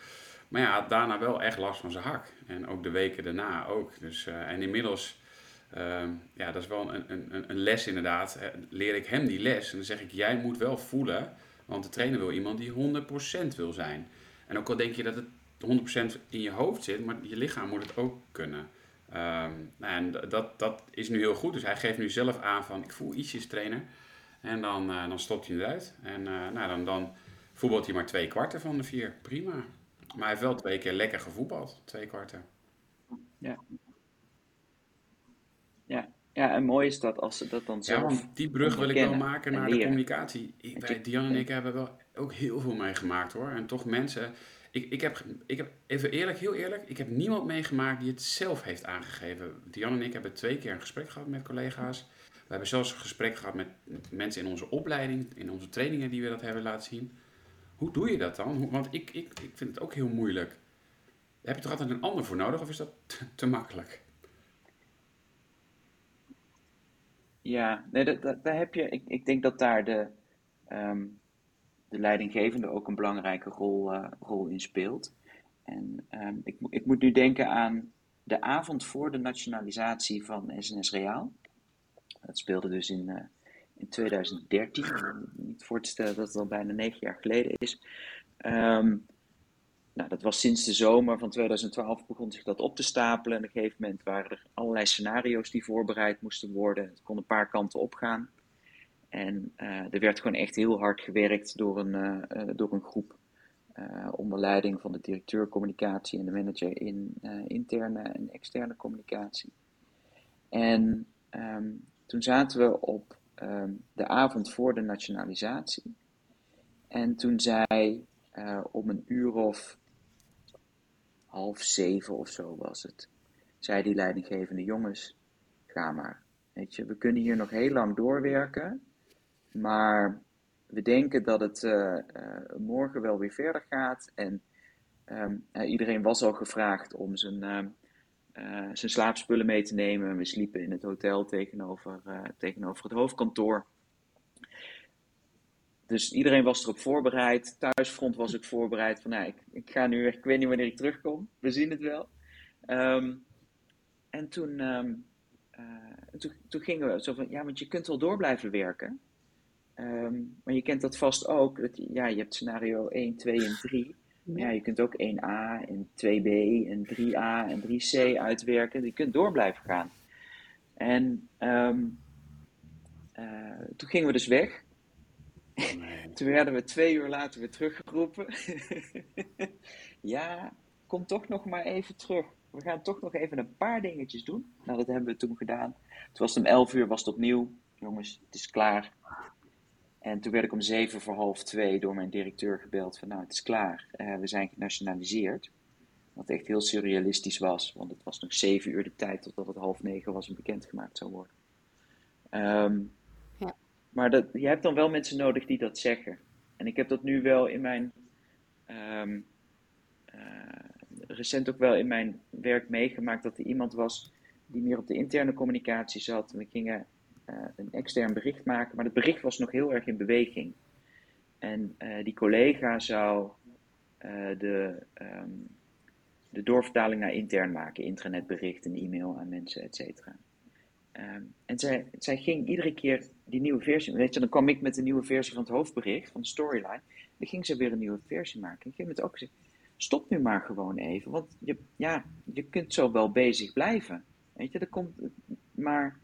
Maar ja, had daarna wel echt last van zijn hak. En ook de weken daarna ook. Dus, uh, en inmiddels, uh, ja, dat is wel een, een, een les inderdaad. Leer ik hem die les. En dan zeg ik, jij moet wel voelen. Want de trainer wil iemand die 100% wil zijn. En ook al denk je dat het 100% in je hoofd zit, maar je lichaam moet het ook kunnen. Um, en dat, dat is nu heel goed. Dus hij geeft nu zelf aan van, ik voel ietsjes trainer. En dan, uh, dan stopt hij eruit. En nou, dan, dan voetbalt hij maar twee kwarten van de vier. Prima. Maar hij heeft wel twee keer lekker gevoetbald, twee kwarten. Ja. Ja, ja en mooi is dat als ze dat dan zelf... Ja, want die brug wil ik wel maken naar de communicatie. Wij, Diane en ik hebben wel ook heel veel meegemaakt hoor. En toch mensen... Ik, ik, heb, ik heb, even eerlijk, heel eerlijk, ik heb niemand meegemaakt die het zelf heeft aangegeven. Diane en ik hebben twee keer een gesprek gehad met collega's. We hebben zelfs een gesprek gehad met mensen in onze opleiding, in onze trainingen die we dat hebben laten zien. Hoe doe je dat dan? Want ik, ik, ik vind het ook heel moeilijk. Heb je toch altijd een ander voor nodig of is dat te, makkelijk? Ja, nee, dat, dat, daar heb je. Ik, ik denk dat daar de, ehm, de leidinggevende ook een belangrijke rol, uh, rol in speelt. En ehm, ik, ik moet nu denken aan de avond voor de nationalisatie van SNS Reaal. Dat speelde dus in, uh, in 2013. Niet voor te stellen dat het al bijna negen jaar geleden is. Um, nou, dat was sinds de zomer van 2012 begon zich dat op te stapelen. En op een gegeven moment waren er allerlei scenario's die voorbereid moesten worden. Het kon een paar kanten opgaan. En uh, er werd gewoon echt heel hard gewerkt door een, uh, door een groep. onder leiding van de directeur communicatie en de manager in interne en externe communicatie. En um, toen zaten we op um, de avond voor de nationalisatie. En toen zei om een uur of half zeven of zo was het, zei die leidinggevende jongens, ga maar. Weet je, we kunnen hier nog heel lang doorwerken, maar we denken dat het uh, uh, morgen wel weer verder gaat. En uh, iedereen was al gevraagd om zijn, ehm, zijn slaapspullen mee te nemen. We sliepen in het hotel tegenover, tegenover het hoofdkantoor. Dus iedereen was erop voorbereid. Thuisfront was ik voorbereid van, nou, ik, ik ga nu ik weet niet wanneer ik terugkom. We zien het wel. Um, en toen, toen, toen, gingen we zo van, ja, want je kunt wel door blijven werken. Um, maar je kent dat vast ook. Dat, ja, je hebt scenario 1, 2 en 3. Maar ja, je kunt ook 1A en 2B en 3A en 3C uitwerken. Je kunt door blijven gaan. En uh, toen gingen we dus weg. Nee. <laughs> Toen werden we twee uur later weer teruggeroepen. <laughs> ja, kom toch nog maar even terug. We gaan toch nog even een paar dingetjes doen. Nou, dat hebben we toen gedaan. Toen was het om elf uur, was het opnieuw. Jongens, het is klaar. En toen werd ik om zeven voor half twee door mijn directeur gebeld van nou, het is klaar. Uh, we zijn genationaliseerd. Wat echt heel surrealistisch was, want het was nog zeven uur de tijd totdat het half negen was en bekendgemaakt zou worden. Um, maar dat, je hebt dan wel mensen nodig die dat zeggen. En ik heb dat nu wel in mijn. Um, uh, recent ook wel in mijn werk meegemaakt dat er iemand was die meer op de interne communicatie zat. We gingen een extern bericht maken, maar het bericht was nog heel erg in beweging. En uh, die collega zou de, um, de doorvertaling naar intern maken, intranetbericht, een e-mail aan mensen, et cetera. Um, en zij, zij ging iedere keer die nieuwe versie. Weet je, dan kwam ik met een nieuwe versie van het hoofdbericht, van de storyline. Dan ging ze weer een nieuwe versie maken. En ik heb het ook gezegd: stop nu maar gewoon even. Want je, ja, je kunt zo wel bezig blijven. Weet je, er komt. Maar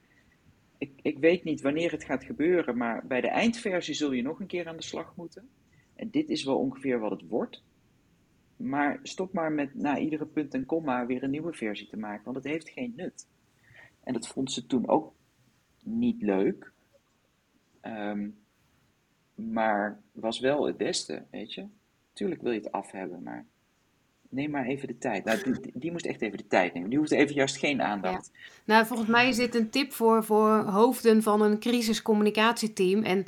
ik, ik weet niet wanneer het gaat gebeuren. Maar bij de eindversie zul je nog een keer aan de slag moeten. En dit is wel ongeveer wat het wordt. Maar stop maar met na iedere punt en komma weer een nieuwe versie te maken. Want het heeft geen nut. En dat vond ze toen ook niet leuk. Um, maar was wel het beste, weet je. Tuurlijk wil je het af hebben, maar neem maar even de tijd. Nou, die, die, moest echt even de tijd nemen. Die hoeft even juist geen aandacht. Ja. Nou, volgens mij is dit een tip voor, voor hoofden van een crisiscommunicatieteam. En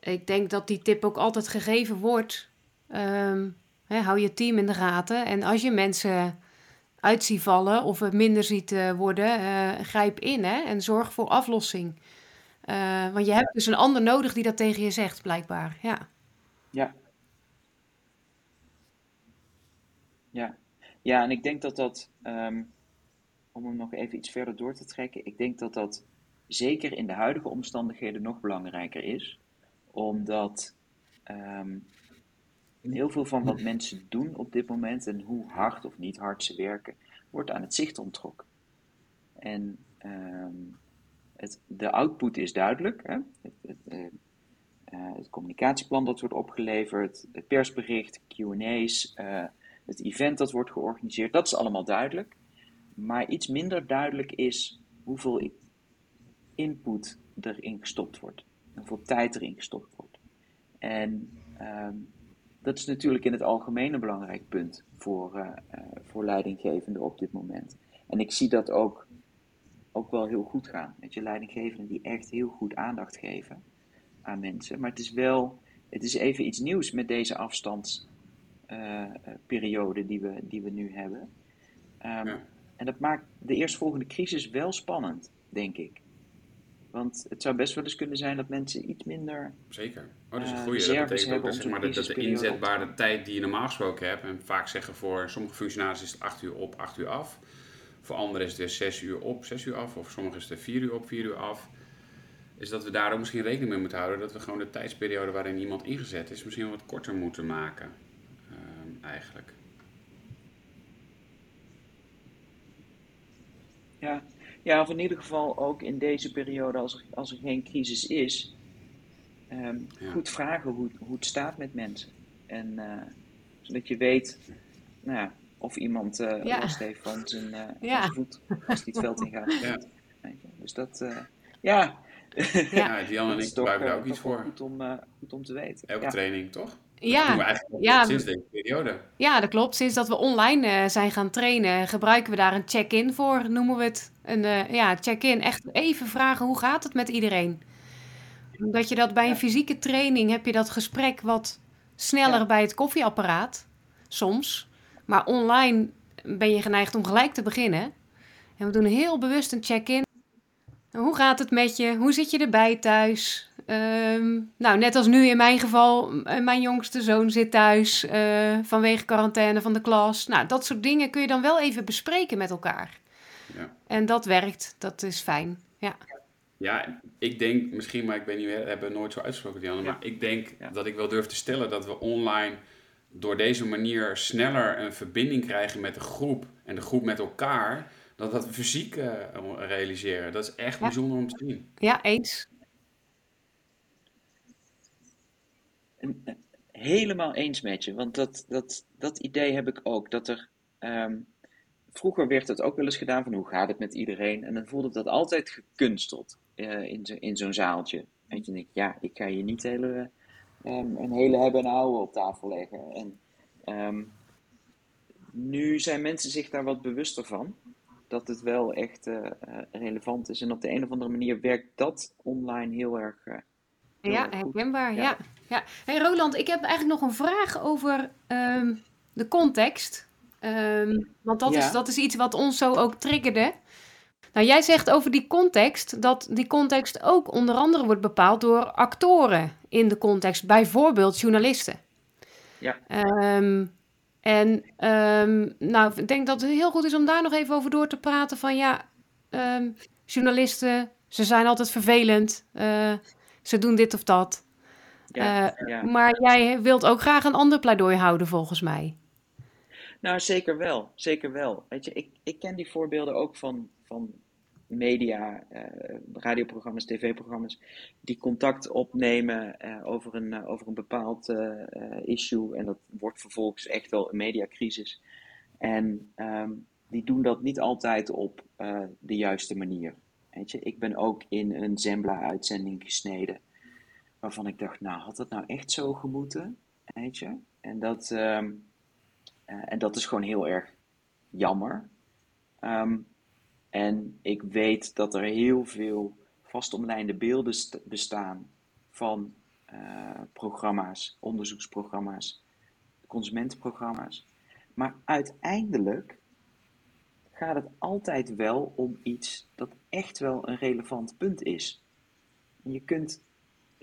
ik denk dat die tip ook altijd gegeven wordt. Um, hè, hou je team in de gaten. En als je mensen uit ziet vallen of het minder ziet uh, worden, uh, grijp in hè, en zorg voor aflossing. Uh, want je hebt dus een ander nodig die dat tegen je zegt, blijkbaar. Ja. Ja. Ja. Ja, en ik denk dat dat, um, om hem nog even iets verder door te trekken, ik denk dat dat zeker in de huidige omstandigheden nog belangrijker is. Omdat um, heel veel van wat <laughs> mensen doen op dit moment en hoe hard of niet hard ze werken, wordt aan het zicht onttrokken. En um, het, de output is duidelijk. Hè? Het, het, uh, het, communicatieplan dat wordt opgeleverd, het persbericht, QA's, uh, het event dat wordt georganiseerd, dat is allemaal duidelijk. Maar iets minder duidelijk is hoeveel input erin gestopt wordt, hoeveel tijd erin gestopt wordt. En um, dat is natuurlijk in het algemeen een belangrijk punt voor, uh, uh, voor leidinggevenden op dit moment. En ik zie dat ook, ook wel heel goed gaan. Met je leidinggevenden die echt heel goed aandacht geven aan mensen. Maar het is wel, het is even iets nieuws met deze afstandsperiode uh, die, we, die we nu hebben. Um, ja. En dat maakt de eerstvolgende crisis wel spannend, denk ik. Want het zou best wel eens kunnen zijn dat mensen iets minder. Zeker. Oh, dat is een eh, goede. dat reserves betekent ook dat, zeg maar, dat, dat de op inzetbare tijd die je normaal gesproken hebt, en vaak zeggen voor sommige functionarissen is het 8 uur op, 8 uur af. Voor anderen is het weer 6 uur op, 6 uur af. Of sommigen is het 4 uur op, 4 uur af. Is dat we daar ook misschien rekening mee moeten houden. Dat we gewoon de tijdsperiode waarin iemand ingezet is, misschien wat korter moeten maken. Eigenlijk. Ja. ja, of in ieder geval ook in deze periode, als er, als er geen crisis is, ehm, Ja. goed vragen hoe, hoe het staat met mensen. En eh, zodat je weet nou ja, of iemand eh Ja. last heeft van zijn, eh, van zijn voet als hij het veld in gaat. Ja. Dus dat, eh, ja. Ja, Diane en Dat ik gebruiken daar ook iets voor. Goed om, goed om te weten. Elke Ja. training, toch? Dat doen we Ja, eigenlijk ja. sinds deze periode. ja, dat klopt. Sinds dat we online eh, zijn gaan trainen, gebruiken we daar een check-in voor, noemen we het. Een eh, ja, check-in. Echt even vragen, hoe gaat het met iedereen? Omdat je dat bij een fysieke training heb je dat gesprek wat sneller Ja. bij het koffieapparaat, soms. Maar online ben je geneigd om gelijk te beginnen. En we doen heel bewust een check-in. Hoe gaat het met je? Hoe zit je erbij thuis? Ehm, nou, net als nu in mijn geval, m- mijn jongste zoon zit thuis eh, vanwege quarantaine van de klas. Nou, dat soort dingen kun je dan wel even bespreken met elkaar. Ja. En dat werkt, dat is fijn. Ja, Ja, ik denk misschien, maar ik weet niet, we hebben nooit zo uitgesproken, Dianne. Ja. Maar ik denk Ja. dat ik wel durf te stellen dat we online door deze manier sneller een verbinding krijgen met de groep en de groep met elkaar, dan dat we fysiek eh, realiseren. Dat is echt Ja. bijzonder om te zien. ja eens. En, eh, helemaal eens met je, want dat, dat, dat idee heb ik ook. Dat er, ehm, vroeger werd het ook wel eens gedaan van hoe gaat het met iedereen? En dan voelde dat altijd gekunsteld eh, in, zo, in zo'n zaaltje. Weet je, en ik, ja, ik ga je niet hele, ehm, een hele hebben en houden op tafel leggen. En ehm, nu zijn mensen zich daar wat bewuster van. Dat het wel echt eh, eh, relevant is. En op de een of andere manier werkt dat online heel erg. heel Ja, erg herkenbaar. Ja. Ja. Ja. Hey Roland, ik heb eigenlijk nog een vraag over ehm, de context. Ehm, want dat, Ja. is, dat is iets wat ons zo ook triggerde. Nou, jij zegt over die context dat die context ook onder andere wordt bepaald door actoren in de context, bijvoorbeeld journalisten. Ja. Ehm, en nou, ik denk dat het heel goed is om daar nog even over door te praten. Van ja, journalisten, ze zijn altijd vervelend. eh, ze doen dit of dat. Ja, Eh, ja. Maar jij wilt ook graag een ander pleidooi houden, volgens mij. Nou, zeker wel. Zeker wel. Weet je, ik, ik ken die voorbeelden ook van, van media, eh, radioprogramma's, tv-programma's, die contact opnemen eh, over, een, eh, over een bepaald issue. En dat wordt vervolgens echt wel een mediacrisis. En ehm, die doen dat niet altijd op de juiste manier. Weet je, ik ben ook in een Zembla-uitzending gesneden. Waarvan ik dacht, nou, had dat nou echt zo gemoeten? Weet? En dat, ehm, eh, en dat is gewoon heel erg jammer. Ehm, en ik weet dat er heel veel vastomlijnde beelden st- bestaan van eh, programma's, onderzoeksprogramma's, consumentenprogramma's. Maar uiteindelijk gaat het altijd wel om iets dat echt wel een relevant punt is. Je kunt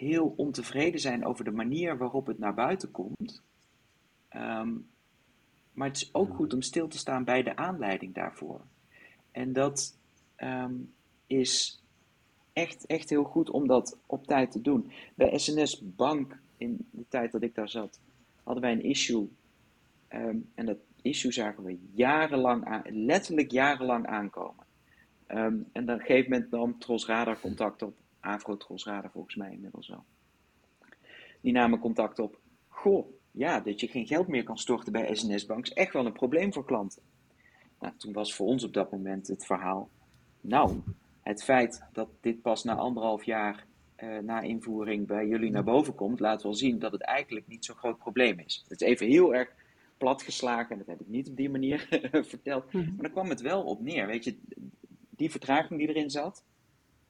heel ontevreden zijn over de manier waarop het naar buiten komt. Ehm, maar het is ook goed om stil te staan bij de aanleiding daarvoor. En dat ehm, is echt, echt heel goed om dat op tijd te doen. Bij SNS Bank, in de tijd dat ik daar zat, hadden wij een issue. Ehm, en dat issue zagen we jarenlang aan, letterlijk jarenlang aankomen. En op een gegeven moment nam Tros Radar contact op. Afro Tros Radar volgens mij inmiddels wel. Die namen contact op. Goh, ja, dat je geen geld meer kan storten bij SNS Bank is echt wel een probleem voor klanten. Nou, toen was voor ons op dat moment het verhaal. Nou, het feit dat dit pas na anderhalf jaar eh, na invoering bij jullie naar boven komt, laat wel zien dat het eigenlijk niet zo'n groot probleem is. Het is even heel erg platgeslagen, en dat heb ik niet op die manier <laughs> verteld. Mhm. Maar daar kwam het wel op neer. Weet je, die vertraging die erin zat,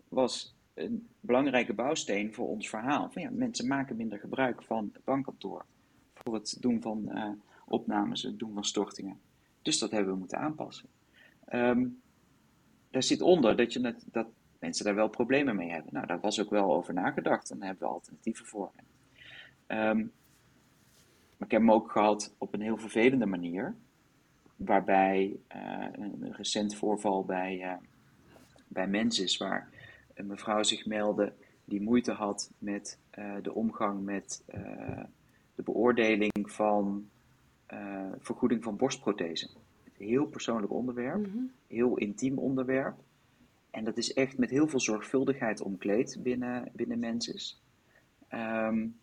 was een belangrijke bouwsteen voor ons verhaal. Van ja, mensen maken minder gebruik van het bankkantoor voor het doen van eh, opnames, het doen van stortingen. Dus dat hebben we moeten aanpassen. Ehm, daar zit onder dat, je net, dat mensen daar wel problemen mee hebben. Nou, daar was ook wel over nagedacht en daar hebben we alternatieven voor. Ehm, maar ik heb hem ook gehad op een heel vervelende manier, waarbij uh, een recent voorval bij, uh, bij mensen is waar een mevrouw zich meldde die moeite had met uh, de omgang met de beoordeling van vergoeding van borstprothesen. Een heel persoonlijk onderwerp, mm -hmm. heel intiem onderwerp. En dat is echt met heel veel zorgvuldigheid omkleed binnen, binnen mensen. Um,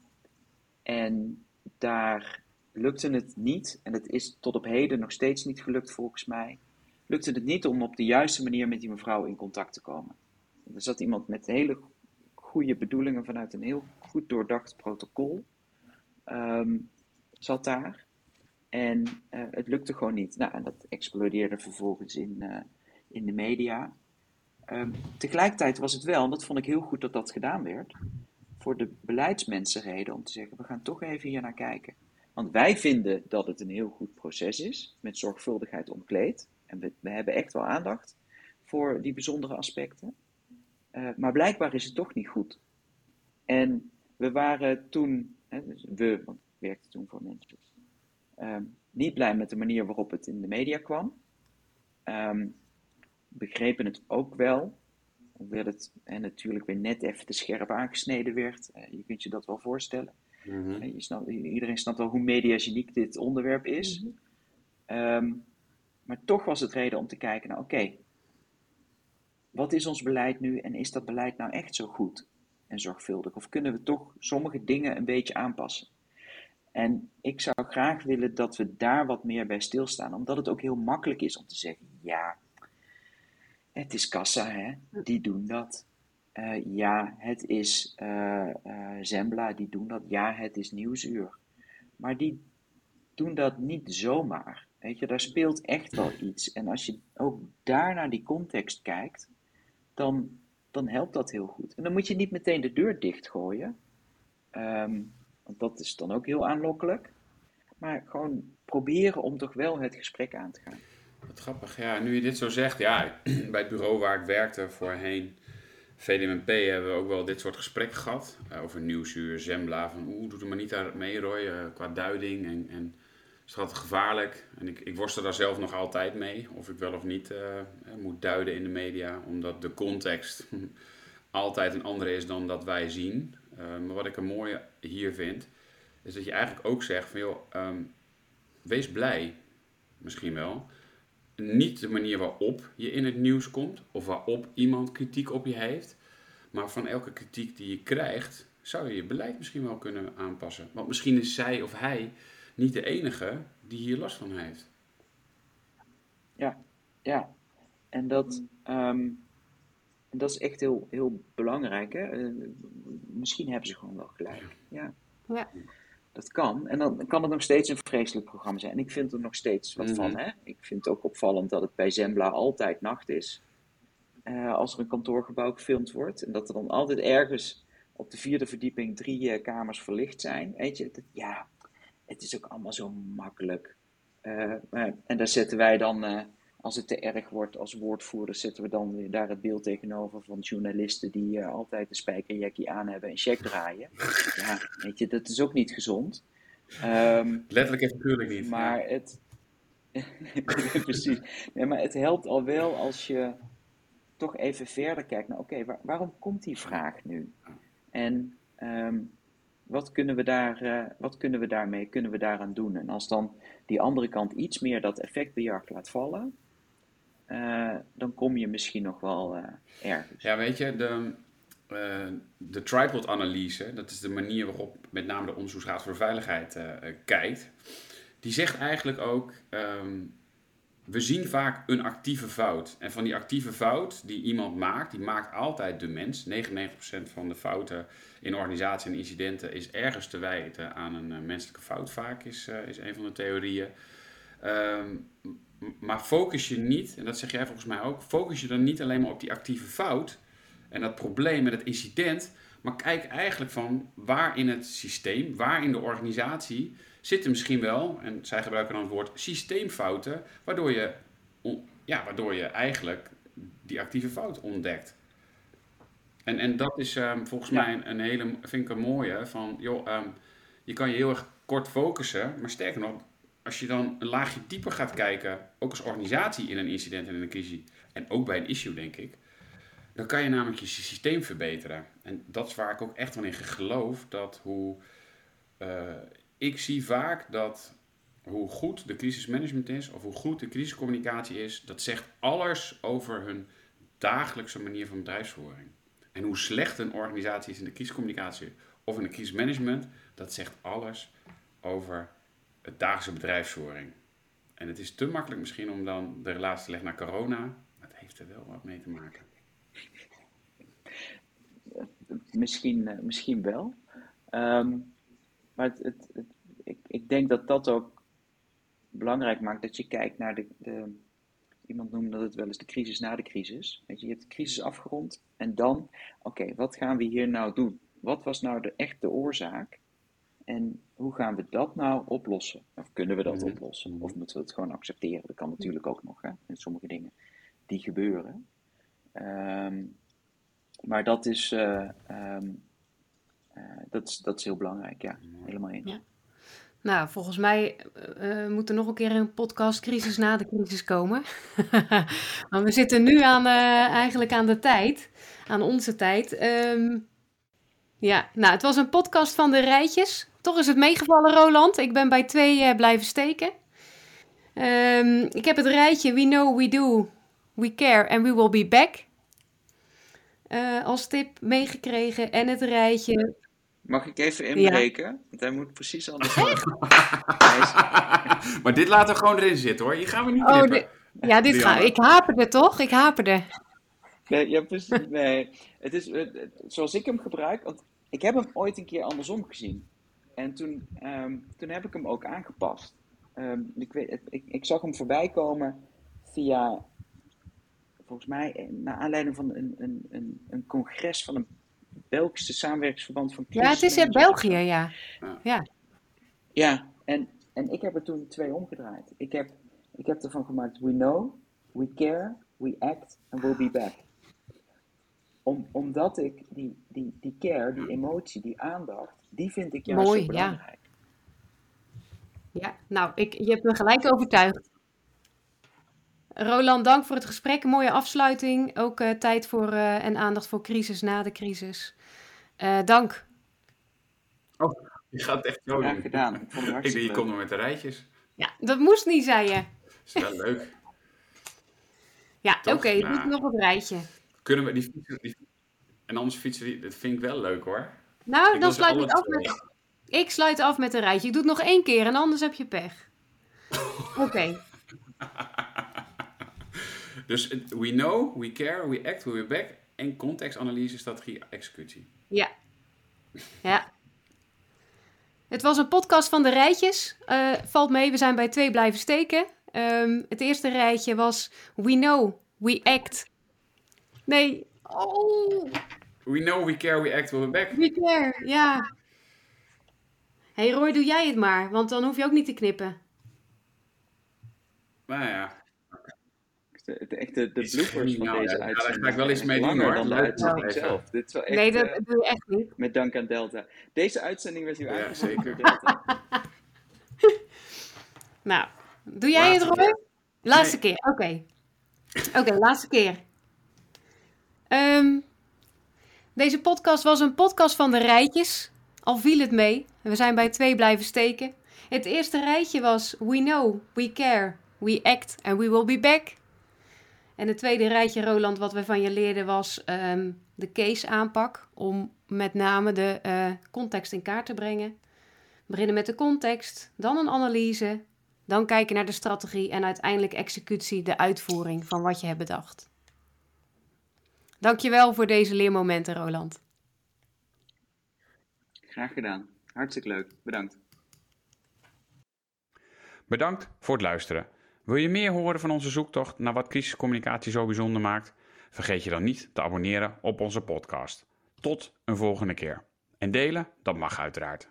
en daar lukte het niet, en het is tot op heden nog steeds niet gelukt volgens mij, lukte het niet om op de juiste manier met die mevrouw in contact te komen. Er zat iemand met hele goede bedoelingen vanuit een heel goed doordacht protocol, um, zat daar. En uh, het lukte gewoon niet. Nou, en dat explodeerde vervolgens in, uh, in de media. Um, tegelijkertijd was het wel, en dat vond ik heel goed dat dat gedaan werd, voor de beleidsmensen reden om te zeggen: we gaan toch even hier naar kijken. Want wij vinden dat het een heel goed proces is, met zorgvuldigheid omkleed. En we hebben echt wel aandacht voor die bijzondere aspecten. Uh, maar blijkbaar is het toch niet goed. En we waren toen, hè, dus we, want ik werkte toen voor mensen, um, niet blij met de manier waarop het in de media kwam. Um, begrepen het ook wel, hoewel het en natuurlijk weer net even te scherp aangesneden werd. Uh, je kunt je dat wel voorstellen. Mm -hmm. je snapt, iedereen snapt wel hoe mediageniek dit onderwerp is. Mm -hmm. um, maar toch was het reden om te kijken naar, oké, okay, wat is ons beleid nu en is dat beleid nou echt zo goed en zorgvuldig? Of kunnen we toch sommige dingen een beetje aanpassen? En ik zou graag willen dat we daar wat meer bij stilstaan, omdat het ook heel makkelijk is om te zeggen, ja, het is kassa, hè? die doen dat. Uh, ja, het is uh, uh, Zembla, die doen dat. Ja, het is Nieuwsuur. Maar die doen dat niet zomaar. Weet je, daar speelt echt wel iets. En als je ook daar naar die context kijkt, dan, dan helpt dat heel goed. En dan moet je niet meteen de deur dichtgooien. Um, want dat is dan ook heel aanlokkelijk. Maar gewoon proberen om toch wel het gesprek aan te gaan. Wat grappig, ja. Nu je dit zo zegt, ja, <clears throat> bij het bureau waar ik werkte voorheen, VDMP, hebben we ook wel dit soort gesprekken gehad. Uh, over nieuwsuur, Zembla, van oeh, doe er maar niet aan mee, Roy, uh, qua duiding. En, en is dat gevaarlijk? En ik, ik worstel daar zelf nog altijd mee, of ik wel of niet uh, moet duiden in de media, omdat de context <laughs> altijd een andere is dan dat wij zien. maar wat ik er mooi hier vind, is dat je eigenlijk ook zegt van joh, um, wees blij, misschien wel niet de manier waarop je in het nieuws komt of waarop iemand kritiek op je heeft, maar van elke kritiek die je krijgt, zou je je beleid misschien wel kunnen aanpassen. Want misschien is zij of hij niet de enige die hier last van heeft. Ja, ja. En dat, um, dat is echt heel, heel belangrijk. Hè? Uh, misschien hebben ze gewoon wel gelijk. Ja. ja. Dat kan. En dan kan het nog steeds een vreselijk programma zijn. En ik vind er nog steeds wat mm -hmm. van. Hè? Ik vind het ook opvallend dat het bij Zembla altijd nacht is. Uh, als er een kantoorgebouw gefilmd wordt. En dat er dan altijd ergens op de vierde verdieping drie uh, kamers verlicht zijn. Weet je, dat, ja, het is ook allemaal zo makkelijk. Uh, en daar zetten wij dan, als het te erg wordt als woordvoerder, zetten we dan weer daar het beeld tegenover van journalisten die altijd de spijkerjackie aan hebben en check draaien. <laughs> Ja, weet je, dat is ook niet gezond. Um, Letterlijk en figuurlijk niet. Maar ja. het. <laughs> Precies. Nee, maar het helpt al wel als je toch even verder kijkt naar: oké, waar, waarom komt die vraag nu? En um, wat, kunnen we daar, uh, wat kunnen we daarmee kunnen we daaraan doen? En als dan die andere kant iets meer dat effectbejag laat vallen, uh, dan kom je misschien nog wel uh, ergens. Ja, weet je, de, de tripod-analyse, dat is de manier waarop met name de Onderzoeksraad voor Veiligheid kijkt, die zegt eigenlijk ook, um, we zien vaak een actieve fout. En van die actieve fout die iemand maakt, die maakt altijd de mens. 99% van de fouten in organisatie en incidenten is ergens te wijten aan een uh, menselijke fout vaak, is, is een van de theorieën. Um, maar focus je niet, en dat zeg jij volgens mij ook, focus je dan niet alleen maar op die actieve fout en dat probleem met het incident, maar kijk eigenlijk van waar in het systeem, waar in de organisatie zitten misschien wel, en zij gebruiken dan het woord systeemfouten, waardoor je, ja, waardoor je eigenlijk die actieve fout ontdekt. En, en dat is ehm, volgens Ja. mij een, een hele, vind ik een mooie, van joh, ehm, je kan je heel erg kort focussen, maar sterker nog, als je dan een laagje dieper gaat kijken, ook als organisatie in een incident en in een crisis, en ook bij een issue denk ik, dan kan je namelijk je systeem verbeteren. En dat is waar ik ook echt wel in geloof, dat hoe, eh, ik zie vaak dat hoe goed de crisismanagement is, of hoe goed de crisiscommunicatie is, dat zegt alles over hun dagelijkse manier van bedrijfsvoering. En hoe slecht een organisatie is in de crisiscommunicatie of in de crisismanagement, dat zegt alles over het dagelijkse bedrijfsvoering. En het is te makkelijk misschien om dan de relatie te leggen naar corona, maar het heeft er wel wat mee te maken. Misschien, eh, misschien wel. Ehm, maar het, het, het- ik, ik denk dat dat ook belangrijk maakt dat je kijkt naar de, de. Iemand noemde het wel eens de crisis na de crisis. Weet je, je hebt de crisis afgerond en dan, oké, wat gaan we hier nou doen? Wat was nou de echte oorzaak? En hoe gaan we dat nou oplossen? Of kunnen we dat Mhm. oplossen? Of moeten we het gewoon accepteren? Dat kan natuurlijk ook nog, hè? Sommige dingen die gebeuren. Ehm, maar dat is, eh, ehm, eh, dat is, dat is heel belangrijk, ja. Helemaal eens. Ja. Nou, volgens mij eh, eh, moet er nog een keer een podcast Crisis na de crisis komen. <laughs> Want we zitten nu aan, eh, eigenlijk aan de tijd, aan onze tijd. Ehm, ja, nou, het was een podcast van de rijtjes. Toch is het meegevallen, Roland. Ik ben bij twee eh, blijven steken. Ehm, ik heb het rijtje We Know, We Do, We Care and We Will Be Back eh, als tip meegekregen. En het rijtje Mag ik even inbreken? Want hij moet precies anders <laughs> maar dit laten we gewoon erin zitten hoor. Hier gaan we niet Oh, knippen. di- ja, dit ga ik haperde toch? Ik haperde. Nee, ja, precies. Nee, het is het- zoals ik hem gebruik. Want ik heb hem ooit een keer andersom gezien. En toen, ehm, toen heb ik hem ook aangepast. Ehm, ik, weet, ik, ik zag hem voorbij komen via, volgens mij, eh, naar aanleiding van een, een, een, een congres van een Belgische samenwerkingsverband van Ja, het is in. België, ja. Ja, Ja, en, en ik heb er toen twee omgedraaid. Ik heb, ik heb ervan gemaakt, we know, we care, we act and we'll be back. Om, omdat ik die, die, die care, die emotie, die aandacht, die vind ik juist Mooi, zo ja. belangrijk. ja. Nou, ik, je hebt me gelijk overtuigd. Roland, dank voor het gesprek. Een mooie afsluiting. Ook eh, tijd voor eh, en aandacht voor crisis na de crisis. Eh, dank. Je gaat echt zo gedaan. Ik vond het Ik denk, hartstikke je komt nog met de rijtjes. Ja, dat moest niet, zei je. is wel leuk. Ja, oké, Nou. doe nog een rijtje. Kunnen we die fietsen... Die... En anders fietsen die... Dat vind ik wel leuk hoor. Nou, Ik dan sluit ik af twee. met... Ik sluit af met een rijtje. Ik doe het nog één keer en anders heb je pech. <laughs> Oké. Dus we know, we care, we act, we be back. En contextanalyse, strategie, executie. Ja. Ja. Het was een podcast van de rijtjes. Eh, valt mee, we zijn bij twee blijven steken. Ehm, het eerste rijtje was We know, we act. Nee. Oh, We know, we care, we act, we be back. we care. Ja. hey Roy, doe jij het maar, want dan hoef je ook niet te knippen. Nou ja. De, de, echt de, de Is bloopers van deze ja. Ja, daar ga uitzending. ik wel eens mee doen, hoor. dan de uitzending zelf. Dit is wel echt, nee, dat eh, doe je echt niet. met dank aan Delta. Deze uitzending werd u Ja, aangevoerd zeker. Delta. <laughs> Nou, doe jij het, Laatste Roy? Laatste keer, oké. Oké, laatste keer. Ehm, deze podcast was een podcast van de rijtjes. Al viel het mee. We zijn bij twee blijven steken. Het eerste rijtje was We know, we care, we act and we will be back. En het tweede rijtje, Roland, wat we van je leerden was ehm, de case aanpak. Om met name de eh, context in kaart te brengen. Beginnen met de context, dan een analyse, dan kijken naar de strategie en uiteindelijk executie, de uitvoering van wat je hebt bedacht. Dankjewel voor deze leermomenten, Roland. Graag gedaan. Hartstikke leuk. Bedankt. Bedankt voor het luisteren. Wil je meer horen van onze zoektocht naar wat crisiscommunicatie zo bijzonder maakt? Vergeet je dan niet te abonneren op onze podcast. Tot een volgende keer. En delen, dat mag uiteraard.